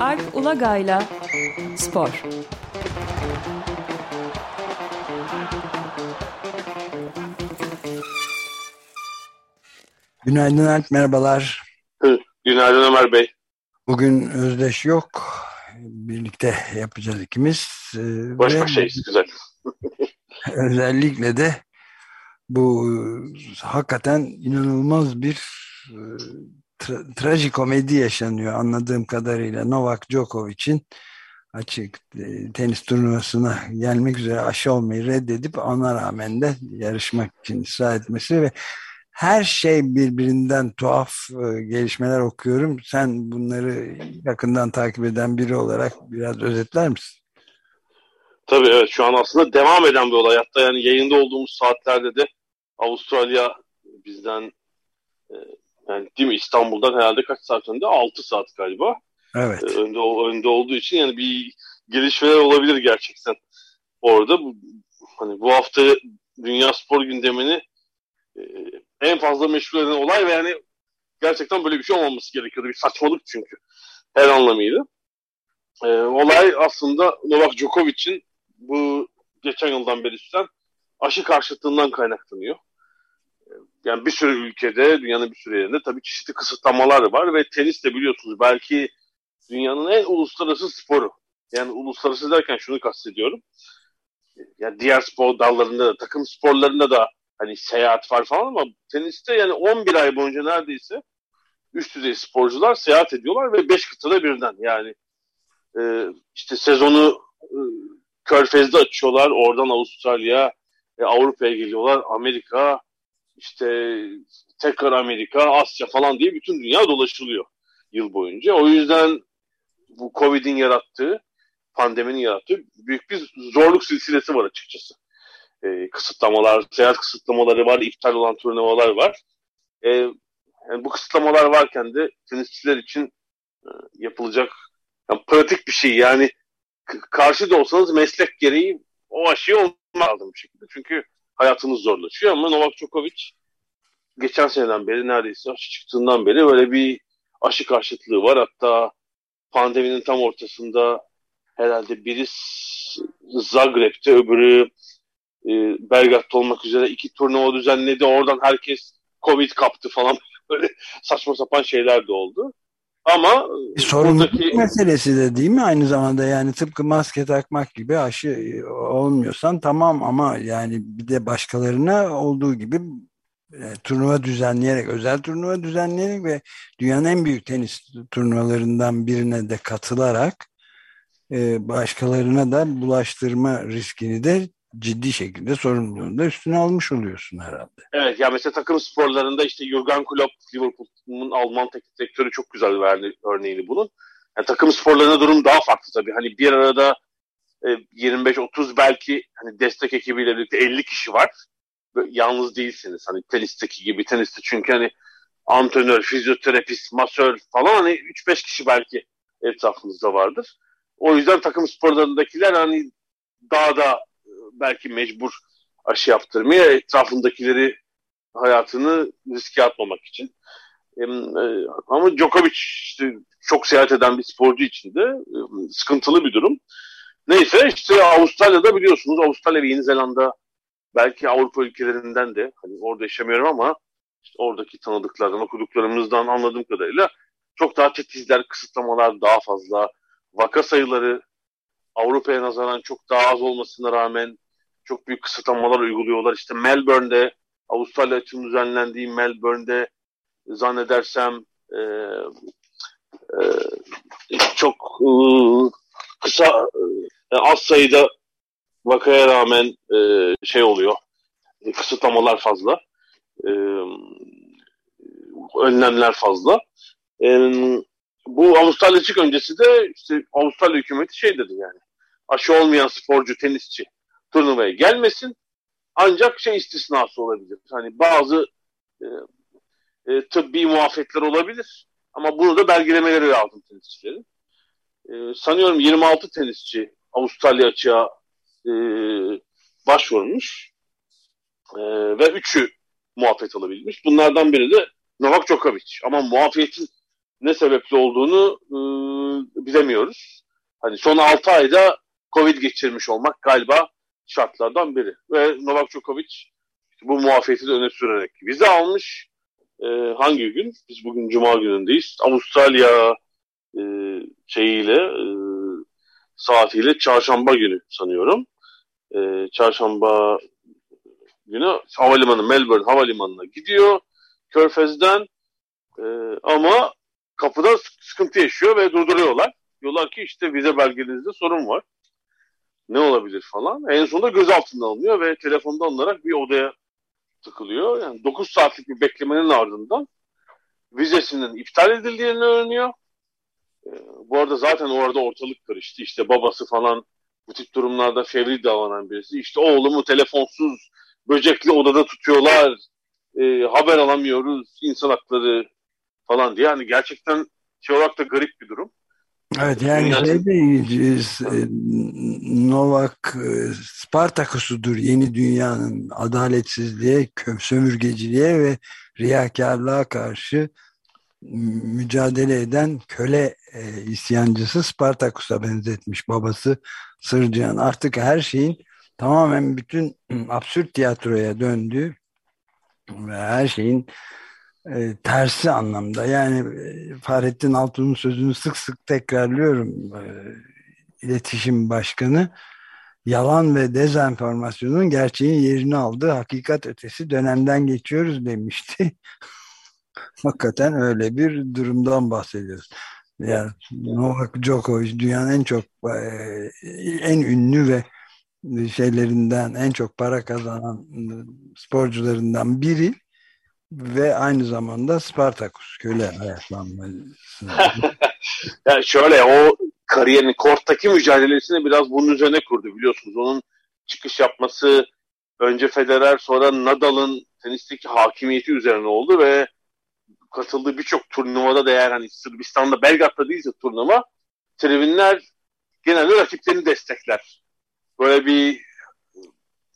Alp Ulagay'la Spor Günaydın Alp, merhabalar. Günaydın Ömer Bey. Bugün Özdeş yok. Birlikte yapacağız ikimiz. Ee, Baş başayız, güzel. özellikle de bu hakikaten inanılmaz bir e, tra trajikomedi yaşanıyor anladığım kadarıyla Novak Djokovic'in açık e, tenis turnuvasına gelmek üzere aşı olmayı reddedip ona rağmen de yarışmak için ısrar etmesi ve her şey birbirinden tuhaf e, gelişmeler okuyorum. Sen bunları yakından takip eden biri olarak biraz özetler misin? Tabii evet şu an aslında devam eden bir olay. Hatta yani yayında olduğumuz saatlerde de Avustralya bizden e, yani değil mi İstanbul'dan herhalde kaç saat önde? 6 saat galiba. Evet. E, önde, önde olduğu için yani bir gelişmeler olabilir gerçekten orada. Bu, hani bu hafta dünya spor gündemini e, en fazla meşgul eden olay ve yani gerçekten böyle bir şey olmaması gerekiyordu. Bir saçmalık çünkü her anlamıyla. E, olay aslında Novak Djokovic'in bu geçen yıldan beri süren aşı karşıtlığından kaynaklanıyor. Yani bir sürü ülkede, dünyanın bir sürü yerinde tabii çeşitli kısıtlamalar var ve tenis de biliyorsunuz belki dünyanın en uluslararası sporu. Yani uluslararası derken şunu kastediyorum. Yani diğer spor dallarında da, takım sporlarında da hani seyahat var falan ama teniste yani 11 ay boyunca neredeyse üst düzey sporcular seyahat ediyorlar ve 5 kıtada birden yani e, işte sezonu e, Körfez'de açıyorlar. Oradan Avustralya, e, Avrupa'ya geliyorlar. Amerika, işte tekrar Amerika, Asya falan diye bütün dünya dolaşılıyor yıl boyunca. O yüzden bu Covid'in yarattığı, pandeminin yarattığı büyük bir zorluk silsilesi var açıkçası e, kısıtlamalar, seyahat kısıtlamaları var, iptal olan turnuvalar var. E, yani bu kısıtlamalar varken de tenisçiler için e, yapılacak yani pratik bir şey. Yani karşı da olsanız meslek gereği o aşıyı olmaz lazım bir şekilde. Çünkü hayatınız zorlaşıyor ama Novak Djokovic geçen seneden beri neredeyse aşı çıktığından beri böyle bir aşı karşıtlığı var. Hatta pandeminin tam ortasında herhalde biri Zagreb'te öbürü e, Belgrad'da olmak üzere iki turnuva düzenledi. Oradan herkes Covid kaptı falan. Böyle saçma sapan şeyler de oldu. Ama e, sorumluluk buradaki... meselesi de değil mi aynı zamanda yani tıpkı maske takmak gibi aşı e, olmuyorsan tamam ama yani bir de başkalarına olduğu gibi e, turnuva düzenleyerek özel turnuva düzenleyerek ve dünyanın en büyük tenis turnuvalarından birine de katılarak e, başkalarına da bulaştırma riskini de ciddi şekilde sorumluluğunu da üstüne almış oluyorsun herhalde. Evet ya mesela takım sporlarında işte Jurgen Klopp Liverpool'un Alman teknik direktörü çok güzel verdi örneğini bunun. Yani takım sporlarında durum daha farklı tabii. Hani bir arada e, 25-30 belki hani destek ekibiyle birlikte 50 kişi var. Yalnız değilsiniz. Hani tenisteki gibi teniste çünkü hani antrenör, fizyoterapist, masör falan hani 3-5 kişi belki etrafınızda vardır. O yüzden takım sporlarındakiler hani daha da belki mecbur aşı yaptırmaya etrafındakileri hayatını riske atmamak için. E, ama Djokovic işte çok seyahat eden bir sporcu için de e, sıkıntılı bir durum. Neyse işte Avustralya'da biliyorsunuz Avustralya ve Yeni Zelanda belki Avrupa ülkelerinden de hani orada yaşamıyorum ama işte oradaki tanıdıklardan okuduklarımızdan anladığım kadarıyla çok daha tetizler, kısıtlamalar daha fazla. Vaka sayıları Avrupa'ya nazaran çok daha az olmasına rağmen çok büyük kısıtlamalar uyguluyorlar. İşte Melbourne'de Avustralya için düzenlendiği Melbourne'de zannedersem e, e, çok e, kısa e, az sayıda vakaya rağmen e, şey oluyor e, kısıtlamalar fazla e, önlemler fazla e, bu Avustralya çık öncesi de işte Avustralya hükümeti şey dedi yani aşı olmayan sporcu tenisçi turnuvaya gelmesin. Ancak şey istisnası olabilir. Hani bazı e, e, tıbbi muafiyetler olabilir. Ama bunu da belgelemeleri lazım tenisçilerin. E, sanıyorum 26 tenisçi Avustralya açığa e, başvurmuş. E, ve üçü muafiyet alabilmiş. Bunlardan biri de Novak Djokovic. Ama muafiyetin ne sebeple olduğunu e, bilemiyoruz. Hani son 6 ayda Covid geçirmiş olmak galiba şartlardan biri. Ve Novak Djokovic bu muafiyeti de öne sürerek vize almış. E, hangi gün? Biz bugün Cuma günündeyiz. Avustralya e, şeyiyle e, saatiyle çarşamba günü sanıyorum. E, çarşamba günü havalimanı Melbourne havalimanına gidiyor. Körfez'den e, ama kapıda sıkıntı yaşıyor ve durduruyorlar. Diyorlar ki işte vize belgenizde sorun var. Ne olabilir falan. En sonunda gözaltına alınıyor ve telefonda alınarak bir odaya tıkılıyor. Yani 9 saatlik bir beklemenin ardından vizesinin iptal edildiğini öğreniyor. Ee, bu arada zaten orada ortalık karıştı. İşte babası falan bu tip durumlarda fevri davranan birisi. İşte oğlumu telefonsuz, böcekli odada tutuyorlar. E, haber alamıyoruz, insan hakları falan diye. Yani gerçekten şey olarak da garip bir durum. Evet yani şey de Novak e, Spartakus'udur yeni dünyanın adaletsizliğe, sömürgeciliğe ve riyakarlığa karşı mücadele eden köle e, isyancısı Spartakus'a benzetmiş babası Sırcan. Artık her şeyin tamamen bütün absürt tiyatroya döndü ve her şeyin e, tersi anlamda. Yani e, Fahrettin Altun'un sözünü sık sık tekrarlıyorum. E, iletişim başkanı yalan ve dezenformasyonun gerçeğin yerini aldığı hakikat ötesi dönemden geçiyoruz demişti. Hakikaten öyle bir durumdan bahsediyoruz. Yani Novak Djokovic dünyanın en çok e, en ünlü ve şeylerinden en çok para kazanan sporcularından biri ve aynı zamanda Spartakus köle ayaklanması. yani şöyle o kariyerin korttaki mücadelesini biraz bunun üzerine kurdu biliyorsunuz. Onun çıkış yapması önce Federer sonra Nadal'ın tenisteki hakimiyeti üzerine oldu ve katıldığı birçok turnuvada da eğer hani Sırbistan'da Belgrad'da değilse turnuva tribünler genelde rakiplerini destekler. Böyle bir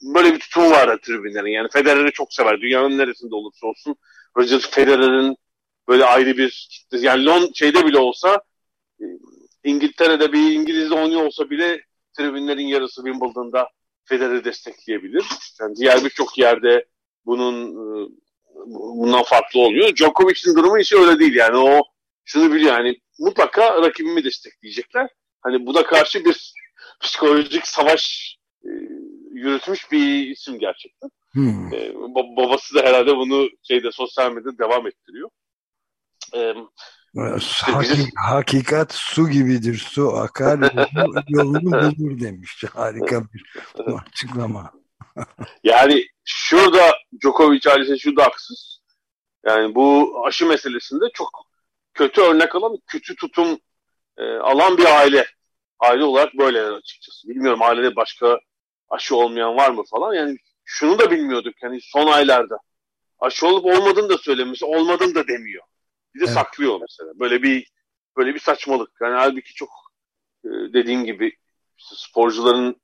böyle bir tutum var tribünlerin. Yani Federer'i çok sever. Dünyanın neresinde olursa olsun. Roger Federer'in böyle ayrı bir yani Lon şeyde bile olsa İngiltere'de bir İngiliz oynuyor olsa bile tribünlerin yarısı Wimbledon'da Federer'i destekleyebilir. Yani diğer birçok yerde bunun e, bundan farklı oluyor. Djokovic'in durumu ise öyle değil yani o şunu biliyor yani mutlaka rakibimi destekleyecekler. Hani buna karşı bir psikolojik savaş e, yürütmüş bir isim gerçekten. Hmm. E, babası da herhalde bunu şeyde sosyal medyada devam ettiriyor. E, Haki, hakikat su gibidir. Su akar yolunu bulur demiş. Harika bir açıklama. Yani şurada Djokovic ailesi şurada haksız. Yani bu aşı meselesinde çok kötü örnek alan, kötü tutum e, alan bir aile. Aile olarak böyle açıkçası. Bilmiyorum ailede başka aşı olmayan var mı falan. Yani şunu da bilmiyorduk yani son aylarda. Aşı olup olmadığını da söylemiş, olmadığını da demiyor. Bir de evet. saklıyor mesela. Böyle bir böyle bir saçmalık. Yani halbuki çok e, dediğim gibi sporcuların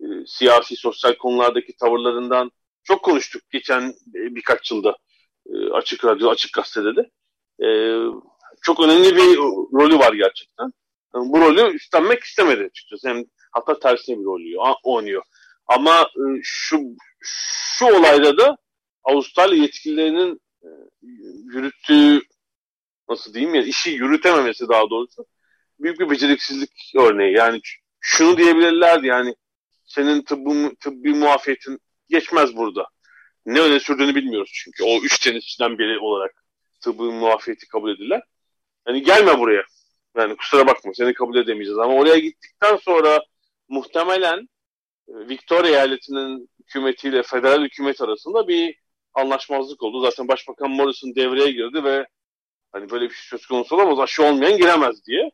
e, siyasi, sosyal konulardaki tavırlarından çok konuştuk geçen e, birkaç yılda e, açık radyo, açık gazetede de. E, çok önemli bir rolü var gerçekten. Bu rolü üstlenmek istemedi açıkçası. Hem hatta tersine bir rolü oynuyor. Ama şu şu olayda da Avustralya yetkililerinin yürüttüğü nasıl diyeyim ya işi yürütememesi daha doğrusu büyük bir beceriksizlik örneği. Yani şunu diyebilirlerdi yani senin tıbbı, tıbbi muafiyetin geçmez burada. Ne öne sürdüğünü bilmiyoruz çünkü. O üç tenisçiden biri olarak tıbbi muafiyeti kabul edilen. Yani gelme buraya. Yani kusura bakma seni kabul edemeyeceğiz. Ama oraya gittikten sonra muhtemelen e, Victoria eyaletinin hükümetiyle federal hükümet arasında bir anlaşmazlık oldu. Zaten Başbakan Morrison devreye girdi ve hani böyle bir şey söz konusu olamaz aşı olmayan giremez diye.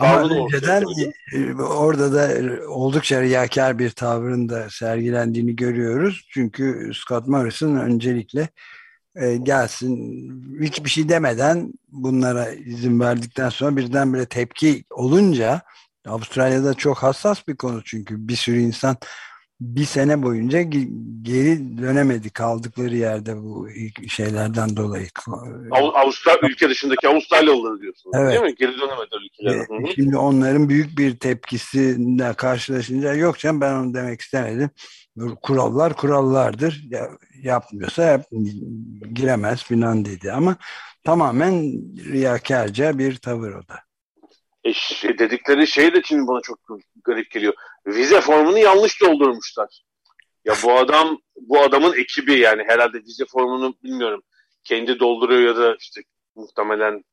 Ama önceden e, orada da oldukça riyakar bir tavrın da sergilendiğini görüyoruz. Çünkü Scott Morrison öncelikle e, gelsin hiçbir şey demeden bunlara izin verdikten sonra birdenbire tepki olunca Avustralya'da çok hassas bir konu çünkü bir sürü insan bir sene boyunca geri dönemedi kaldıkları yerde bu şeylerden dolayı. Avustralya ülke dışındaki Avustralyalıları diyorsunuz evet. değil mi? Geri dönemedi ülkelere. E, şimdi onların büyük bir tepkisiyle karşılaşınca yok canım ben onu demek istemedim. Kurallar kurallardır. Ya, yapmıyorsa yap, giremez filan dedi ama tamamen riyakarca bir tavır o da. E, dedikleri şey de şimdi bana çok garip geliyor. Vize formunu yanlış doldurmuşlar. Ya bu adam bu adamın ekibi yani herhalde vize formunu bilmiyorum. Kendi dolduruyor ya da işte muhtemelen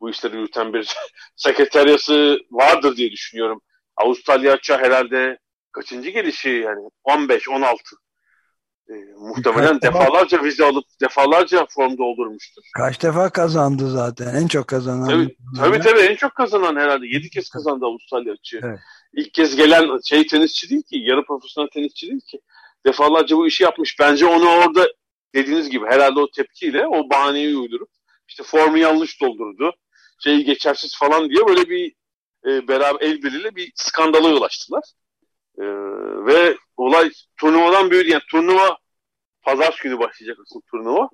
bu işleri yürüten bir sekreteryası vardır diye düşünüyorum. Avustralya herhalde kaçıncı gelişi yani 15 16 e, muhtemelen defalarca vize alıp defalarca form doldurmuştur. Kaç defa kazandı zaten. En çok kazanan. Tabii tabii, tabii en çok kazanan herhalde. 7 kez kazandı Avustralya açığı. Evet. İlk kez gelen şey tenisçi değil ki. Yarı profesyonel tenisçi değil ki. Defalarca bu işi yapmış. Bence onu orada dediğiniz gibi herhalde o tepkiyle o bahaneyi uydurup işte formu yanlış doldurdu. Şeyi geçersiz falan diye böyle bir e, beraber el birliğiyle bir skandala yol açtılar. E, ve olay turnuvadan büyüdü. Yani turnuva pazar günü başlayacak asıl turnuva.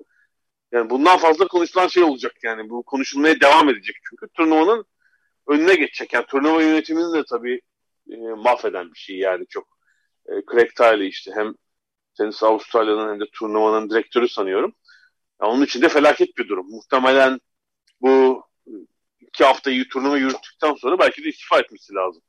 Yani bundan fazla konuşulan şey olacak yani. Bu konuşulmaya devam edecek çünkü turnuvanın önüne geçecek. Yani turnuva yönetimini de tabii e, mahveden bir şey yani çok. E, Craig Tiley işte hem Tenis Avustralya'nın hem de turnuvanın direktörü sanıyorum. Yani onun için de felaket bir durum. Muhtemelen bu iki haftayı turnuva yürüttükten sonra belki de istifa etmesi lazım.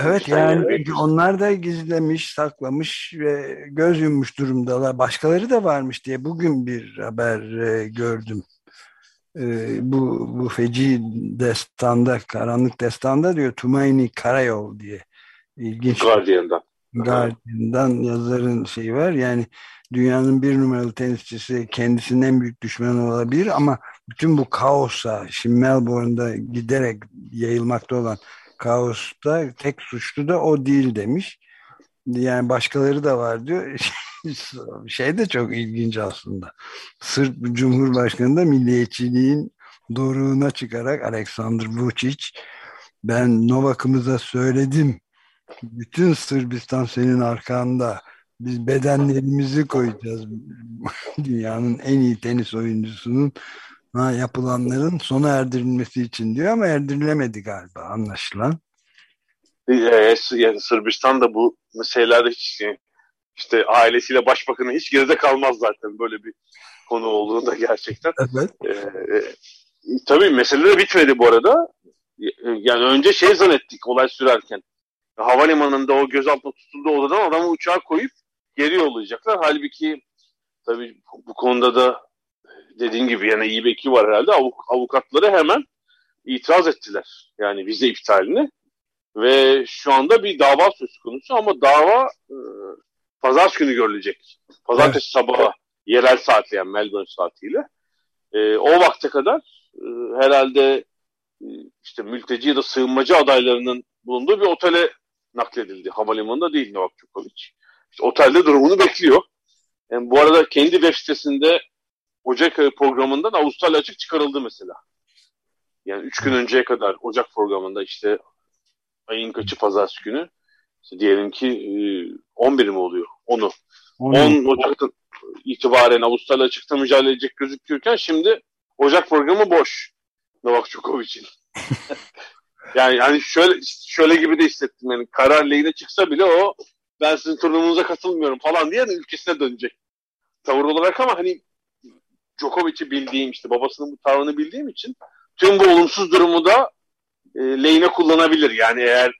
Evet yani onlar da gizlemiş, saklamış ve göz yummuş durumdalar. Başkaları da varmış diye bugün bir haber e, gördüm. E, bu, bu feci destanda, karanlık destanda diyor Tumayni Karayol diye. İlginç. Guardian'dan. Guardian'dan yazarın şeyi var. Yani dünyanın bir numaralı tenisçisi kendisinin en büyük düşmanı olabilir ama bütün bu kaosa, şimdi Melbourne'da giderek yayılmakta olan kaosta tek suçlu da o değil demiş. Yani başkaları da var diyor. şey de çok ilginç aslında. Sırp Cumhurbaşkanı da milliyetçiliğin doruğuna çıkarak Alexander Vučić ben Novak'ımıza söyledim. Bütün Sırbistan senin arkanda. Biz bedenlerimizi koyacağız. Dünyanın en iyi tenis oyuncusunun ha, yapılanların sona erdirilmesi için diyor ama erdirilemedi galiba anlaşılan. Ee, yani Sırbistan da bu meselelerde hiç işte ailesiyle başbakanı hiç geride kalmaz zaten böyle bir konu olduğunda gerçekten. Evet. Ee, e, tabii mesele de bitmedi bu arada. Yani önce şey zannettik olay sürerken. Havalimanında o gözaltına tutulduğu odadan adamı uçağa koyup geri yollayacaklar. Halbuki tabii bu konuda da dediğin gibi yani iyi bir ekip var herhalde. Avuk, avukatları hemen itiraz ettiler. Yani vize iptalini. Ve şu anda bir dava söz konusu ama dava e, pazar günü görülecek. Pazartesi evet. sabahı yerel saatle yani Melbourne saatiyle. E, o vakte kadar e, herhalde e, işte mülteci ya da sığınmacı adaylarının bulunduğu bir otele nakledildi. Havalimanında değil Novak Djokovic. İşte otelde durumunu bekliyor. Yani bu arada kendi web sitesinde Ocak ayı programından Avustralya açık çıkarıldı mesela. Yani 3 gün önceye kadar Ocak programında işte ayın kaçı pazartesi günü işte diyelim ki 11 mi oluyor? Onu. 10 Ocak'tan itibaren Avustralya açıkta mücadele edecek gözükürken şimdi Ocak programı boş. Novak Djokovic'in. yani hani şöyle şöyle gibi de hissettim yani karar lehine çıksa bile o ben sizin turnuvunuza katılmıyorum falan diye ülkesine dönecek tavır olarak ama hani Djokovic'i bildiğim işte babasının bu tavrını bildiğim için tüm bu olumsuz durumu da e, lehine kullanabilir. Yani eğer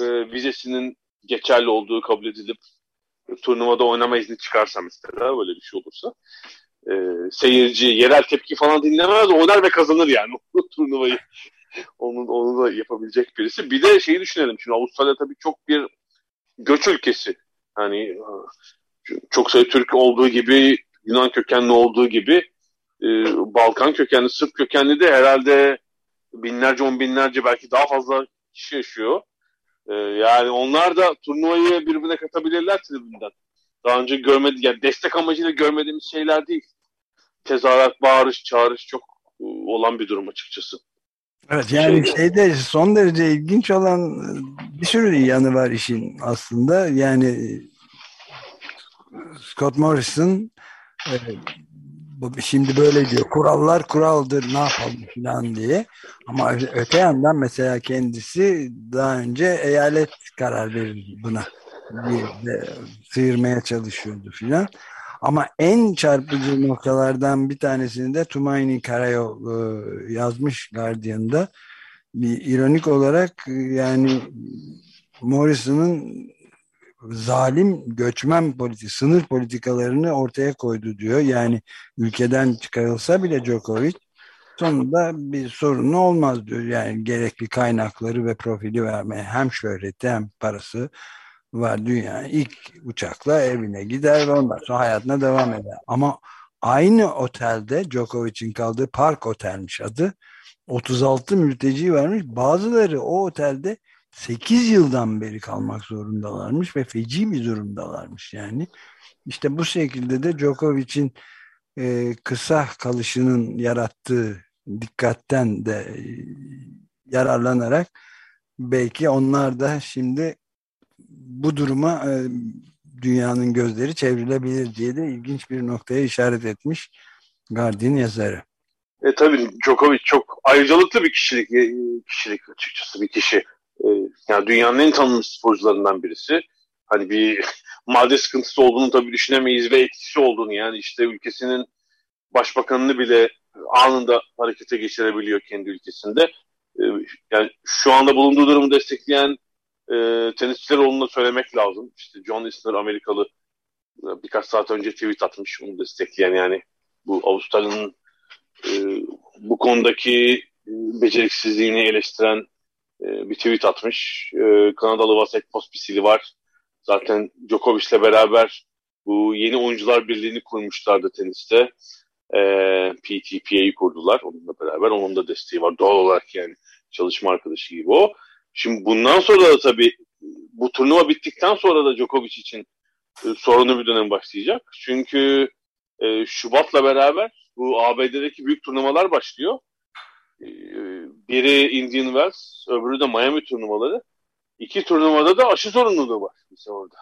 e, vizesinin geçerli olduğu kabul edilip e, turnuvada oynama izni çıkarsa mesela böyle bir şey olursa e, seyirci yerel tepki falan dinlemez oynar ve kazanır yani o turnuvayı. Onun, onu da yapabilecek birisi. Bir de şeyi düşünelim. Şimdi Avustralya tabii çok bir göç ülkesi. Hani e, çok sayı Türk olduğu gibi Yunan kökenli olduğu gibi e, Balkan kökenli, Sırp kökenli de herhalde binlerce, on binlerce belki daha fazla kişi yaşıyor. E, yani onlar da turnuvayı birbirine katabilirler tribünden. Daha önce görmedi, yani destek amacıyla görmediğimiz şeyler değil. Tezahürat, bağırış, çağırış çok e, olan bir durum açıkçası. Evet yani Şeyde, son derece ilginç olan bir sürü yanı var işin aslında. Yani Scott Morrison e, şimdi böyle diyor kurallar kuraldır ne yapalım falan diye. Ama öte yandan mesela kendisi daha önce eyalet karar verir buna de, sıyırmaya çalışıyordu filan. Ama en çarpıcı noktalardan bir tanesini de Tumayni Karayo e, yazmış Guardian'da. Bir ironik olarak yani Morrison'ın zalim göçmen politik, sınır politikalarını ortaya koydu diyor. Yani ülkeden çıkarılsa bile Djokovic sonunda bir sorunu olmaz diyor. Yani gerekli kaynakları ve profili vermeye hem şöhreti hem parası var dünya. ilk uçakla evine gider ve ondan sonra hayatına devam eder. Ama aynı otelde Djokovic'in kaldığı Park Otel'miş adı. 36 mülteci varmış. Bazıları o otelde 8 yıldan beri kalmak zorundalarmış ve feci bir durumdalarmış yani. İşte bu şekilde de Djokovic'in e, kısa kalışının yarattığı dikkatten de e, yararlanarak belki onlar da şimdi bu duruma e, dünyanın gözleri çevrilebilir diye de ilginç bir noktaya işaret etmiş Guardian yazarı. E tabii Djokovic çok ayrıcalıklı bir kişilik, e, kişilik açıkçası bir kişi. E, yani dünyanın en tanınmış sporcularından birisi. Hani bir madde sıkıntısı olduğunu tabii düşünemeyiz ve etkisi olduğunu yani işte ülkesinin başbakanını bile anında harekete geçirebiliyor kendi ülkesinde. E, yani şu anda bulunduğu durumu destekleyen e, tenisçiler olduğunu söylemek lazım. İşte John Isner Amerikalı e, birkaç saat önce tweet atmış onu destekleyen yani bu Avustralya'nın e, bu konudaki e, beceriksizliğini eleştiren e, bir tweet atmış. E, Kanadalı Vasek Pospisil'i var. Zaten Djokovic'le beraber bu yeni oyuncular birliğini kurmuşlardı teniste. E, PTPA'yı kurdular onunla beraber. Onun da desteği var. Doğal olarak yani çalışma arkadaşı gibi o. Şimdi bundan sonra da tabii bu turnuva bittikten sonra da Djokovic için e, sorunlu bir dönem başlayacak. Çünkü e, Şubat'la beraber bu ABD'deki büyük turnuvalar başlıyor. E, biri Indian Wells, öbürü de Miami turnuvaları. İki turnuvada da aşı sorumluluğu var mesela orada.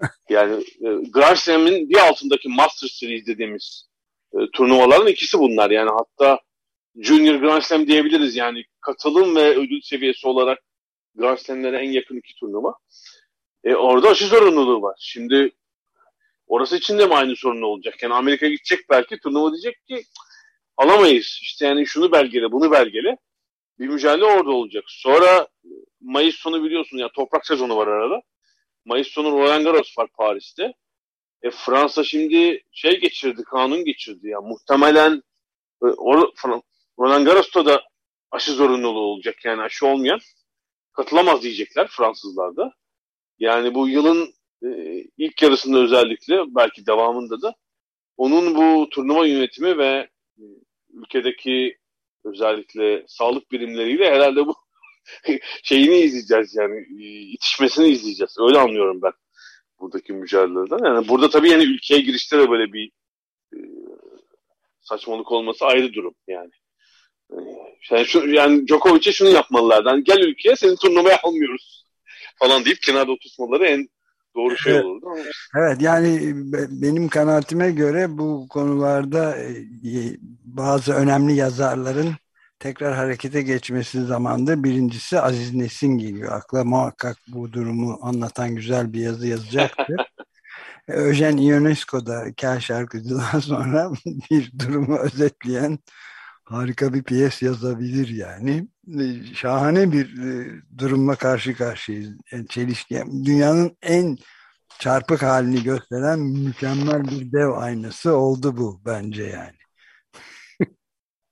Yani e, Grand Slam'in bir altındaki Master Series dediğimiz e, turnuvaların ikisi bunlar. Yani hatta Junior Grand Slam diyebiliriz yani katılım ve ödül seviyesi olarak Grand Slam'lere en yakın iki turnuva. E, orada aşı zorunluluğu var. Şimdi orası için de mi aynı sorun olacak? Yani Amerika gidecek belki turnuva diyecek ki alamayız. İşte yani şunu belgele, bunu belgele. Bir mücadele orada olacak. Sonra Mayıs sonu biliyorsun ya toprak sezonu var arada. Mayıs sonu Roland Garros var Paris'te. E, Fransa şimdi şey geçirdi, kanun geçirdi ya. Muhtemelen e, Roland Garros'ta da aşı zorunluluğu olacak. Yani aşı olmayan katılamaz diyecekler Fransızlar da. Yani bu yılın e, ilk yarısında özellikle belki devamında da onun bu turnuva yönetimi ve e, ülkedeki özellikle sağlık birimleriyle herhalde bu şeyini izleyeceğiz yani e, itişmesini izleyeceğiz. Öyle anlıyorum ben buradaki mücadeleden. Yani burada tabii yani ülkeye girişte de böyle bir e, saçmalık olması ayrı durum yani. Yani, şu, yani Djokovic'e şunu yapmalılardan yani gel ülkeye seni turnuvaya almıyoruz falan deyip kenarda oturtmaları en doğru şey olurdu. Evet yani benim kanaatime göre bu konularda e, bazı önemli yazarların tekrar harekete geçmesi zamanında birincisi Aziz Nesin geliyor. Akla muhakkak bu durumu anlatan güzel bir yazı yazacaktır. Öjen Ionesco da Kel Şarkıcı'dan sonra bir durumu özetleyen harika bir piyes yazabilir yani. Şahane bir e, durumla karşı karşıyayız. Çelişki, dünyanın en çarpık halini gösteren mükemmel bir dev aynası oldu bu bence yani.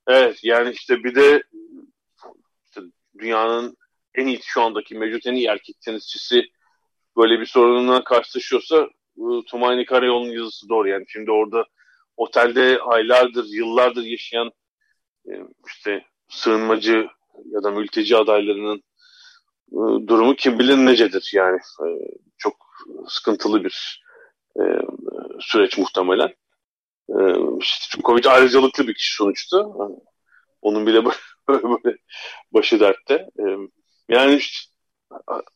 Evet yani işte bir de işte dünyanın en iyi şu andaki mevcut en iyi erkek tenisçisi böyle bir sorununa karşılaşıyorsa Tumayni Karayol'un yazısı doğru yani şimdi orada otelde aylardır yıllardır yaşayan e, işte sığınmacı ya da mülteci adaylarının e, durumu kim bilir necedir yani e, çok sıkıntılı bir süreç muhtemelen. İşte Covid ayrıcalıklı bir kişi sonuçta. Onun bile böyle başı dertte. Yani işte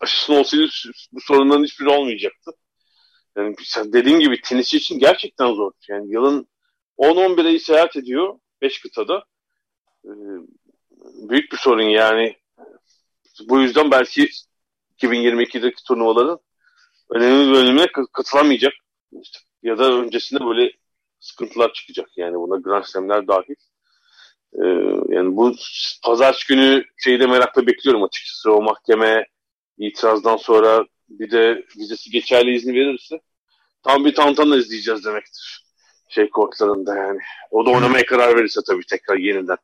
aşısının olsaydı bu sorunların hiçbiri olmayacaktı. yani sen dediğin gibi tenis için gerçekten zor. Yani yılın 10-11 ayı seyahat ediyor 5 kıtada. Ee, büyük bir sorun yani. Bu yüzden belki 2022'deki turnuvaların önemli bir bölümüne katılamayacak. Ya da öncesinde böyle sıkıntılar çıkacak. Yani buna Grand Slam'ler dahil. Ee, yani bu pazartesi günü şeyi de merakla bekliyorum açıkçası. O mahkeme itirazdan sonra bir de vizesi geçerli izni verirse tam bir tantana izleyeceğiz demektir. Şey kortlarında yani. O da oynamaya karar verirse tabii tekrar yeniden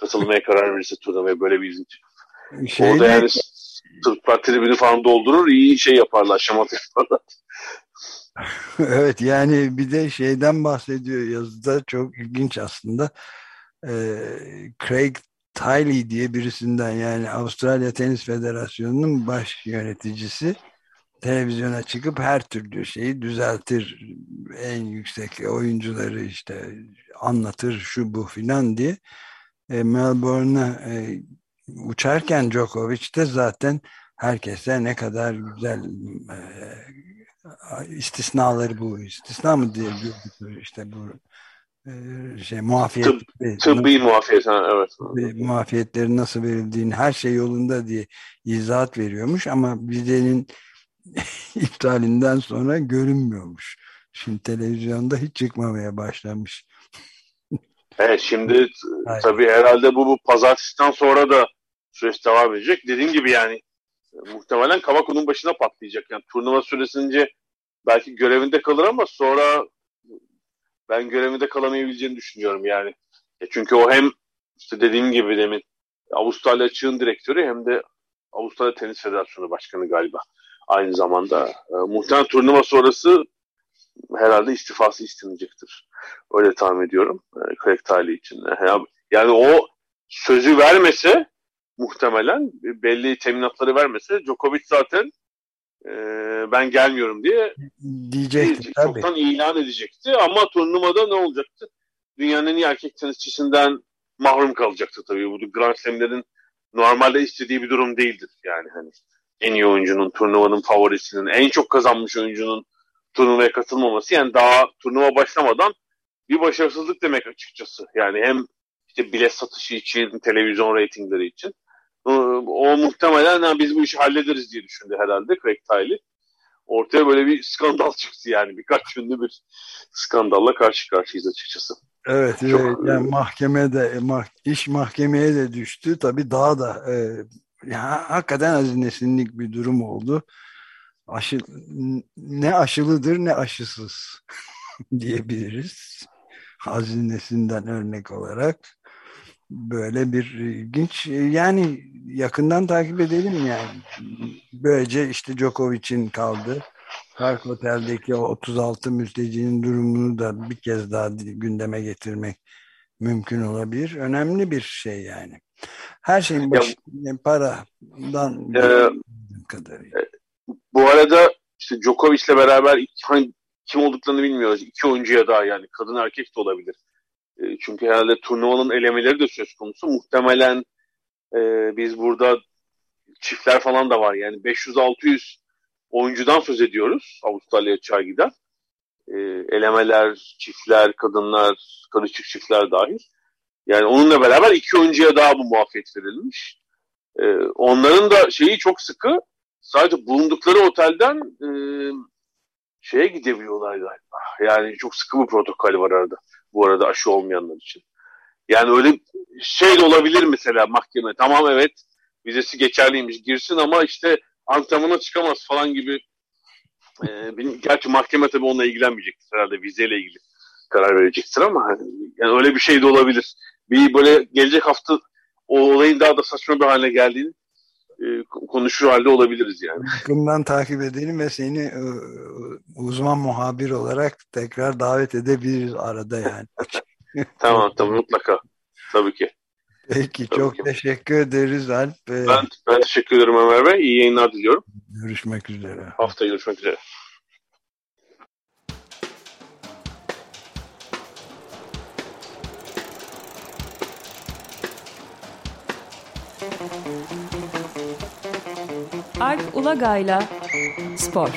katılmaya karar verirse turnuvaya böyle bir izin çıkıp. Şeyde... Orada yani Türkler tribünü falan doldurur iyi şey yaparlar şamat yaparlar. evet yani bir de şeyden bahsediyor yazıda çok ilginç aslında. Ee, Craig Tiley diye birisinden yani Avustralya Tenis Federasyonu'nun baş yöneticisi televizyona çıkıp her türlü şeyi düzeltir en yüksek oyuncuları işte anlatır şu bu filan diye e, Melbourne'a e, uçarken Djokovic de zaten herkese ne kadar güzel e, istisnaları bu istisna mı diye işte bu e, şey muafiyet Tıp, tıbbi muafiyet evet muafiyetlerin nasıl verildiğini her şey yolunda diye izahat veriyormuş ama vizenin iptalinden sonra görünmüyormuş. Şimdi televizyonda hiç çıkmamaya başlamış. Evet şimdi Aynen. tabii herhalde bu, bu pazartesiden sonra da süreç devam edecek. Dediğim gibi yani muhtemelen Kavako'nun başına patlayacak. Yani turnuva süresince belki görevinde kalır ama sonra ben görevinde kalamayabileceğini düşünüyorum yani. E çünkü o hem işte dediğim gibi demin Avustralya açığın direktörü hem de Avustralya Tenis Federasyonu Başkanı galiba aynı zamanda. E, muhtemelen turnuva sonrası herhalde istifası istenecektir. Öyle tahmin ediyorum. E, Craig Tiley için. Yani o sözü vermese muhtemelen belli teminatları vermese Djokovic zaten e, ben gelmiyorum diye diyecekti. Çoktan ilan edecekti ama turnuvada ne olacaktı? Dünyanın en iyi erkek tenisçisinden mahrum kalacaktı tabii. Bu Grand Slam'lerin normalde istediği bir durum değildir. Yani hani en iyi oyuncunun, turnuvanın favorisinin, en çok kazanmış oyuncunun turnuvaya katılmaması yani daha turnuva başlamadan bir başarısızlık demek açıkçası. Yani hem işte bilet satışı için, televizyon reytingleri için. O, muhtemelen yani biz bu işi hallederiz diye düşündü herhalde Craig Tiley. Ortaya böyle bir skandal çıktı yani. Birkaç günlü bir skandalla karşı karşıyayız açıkçası. Evet, Çok, e, yani mahkemede mah, iş mahkemeye de düştü. Tabii daha da e, ya, hakikaten hazinesinlik bir durum oldu. Aşı, ne aşılıdır ne aşısız diyebiliriz. Hazinesinden örnek olarak böyle bir ilginç yani yakından takip edelim yani. Böylece işte Djokovic'in kaldı. Park Otel'deki o 36 mültecinin durumunu da bir kez daha gündeme getirmek mümkün olabilir. Önemli bir şey yani. Her şeyin başı ya, paradan e, kadarıyla. Bu arada işte Djokovic'le beraber hani kim olduklarını bilmiyoruz. İki oyuncuya daha yani kadın erkek de olabilir. E, çünkü herhalde turnuvanın elemeleri de söz konusu. Muhtemelen e, biz burada çiftler falan da var. Yani 500-600 oyuncudan söz ediyoruz Avustralya çay giden. E, elemeler, çiftler, kadınlar, karışık çiftler dahil. Yani onunla beraber iki oyuncuya daha bu muafiyet verilmiş. E, onların da şeyi çok sıkı. Sadece bulundukları otelden e, şeye gidebiliyorlar galiba. Yani çok sıkı bir protokol var arada. Bu arada aşı olmayanlar için. Yani öyle şey de olabilir mesela mahkeme. Tamam evet vizesi geçerliymiş girsin ama işte antrenmana çıkamaz falan gibi. E, gerçi mahkeme tabii onunla ilgilenmeyecektir herhalde vizeyle ilgili karar verecektir ama yani öyle bir şey de olabilir. Bir böyle gelecek hafta o olayın daha da saçma bir hale geldiğini e, konuşur halde olabiliriz yani. Yakından takip edelim ve seni e, uzman muhabir olarak tekrar davet edebiliriz arada yani. tamam tamam mutlaka. Tabii ki. Peki Tabii çok ki. teşekkür ederiz Alp. Ben, ben teşekkür ederim Ömer Bey. İyi yayınlar diliyorum. Görüşmek üzere. Hafta görüşmek üzere. Alp Ulagay'la Spor.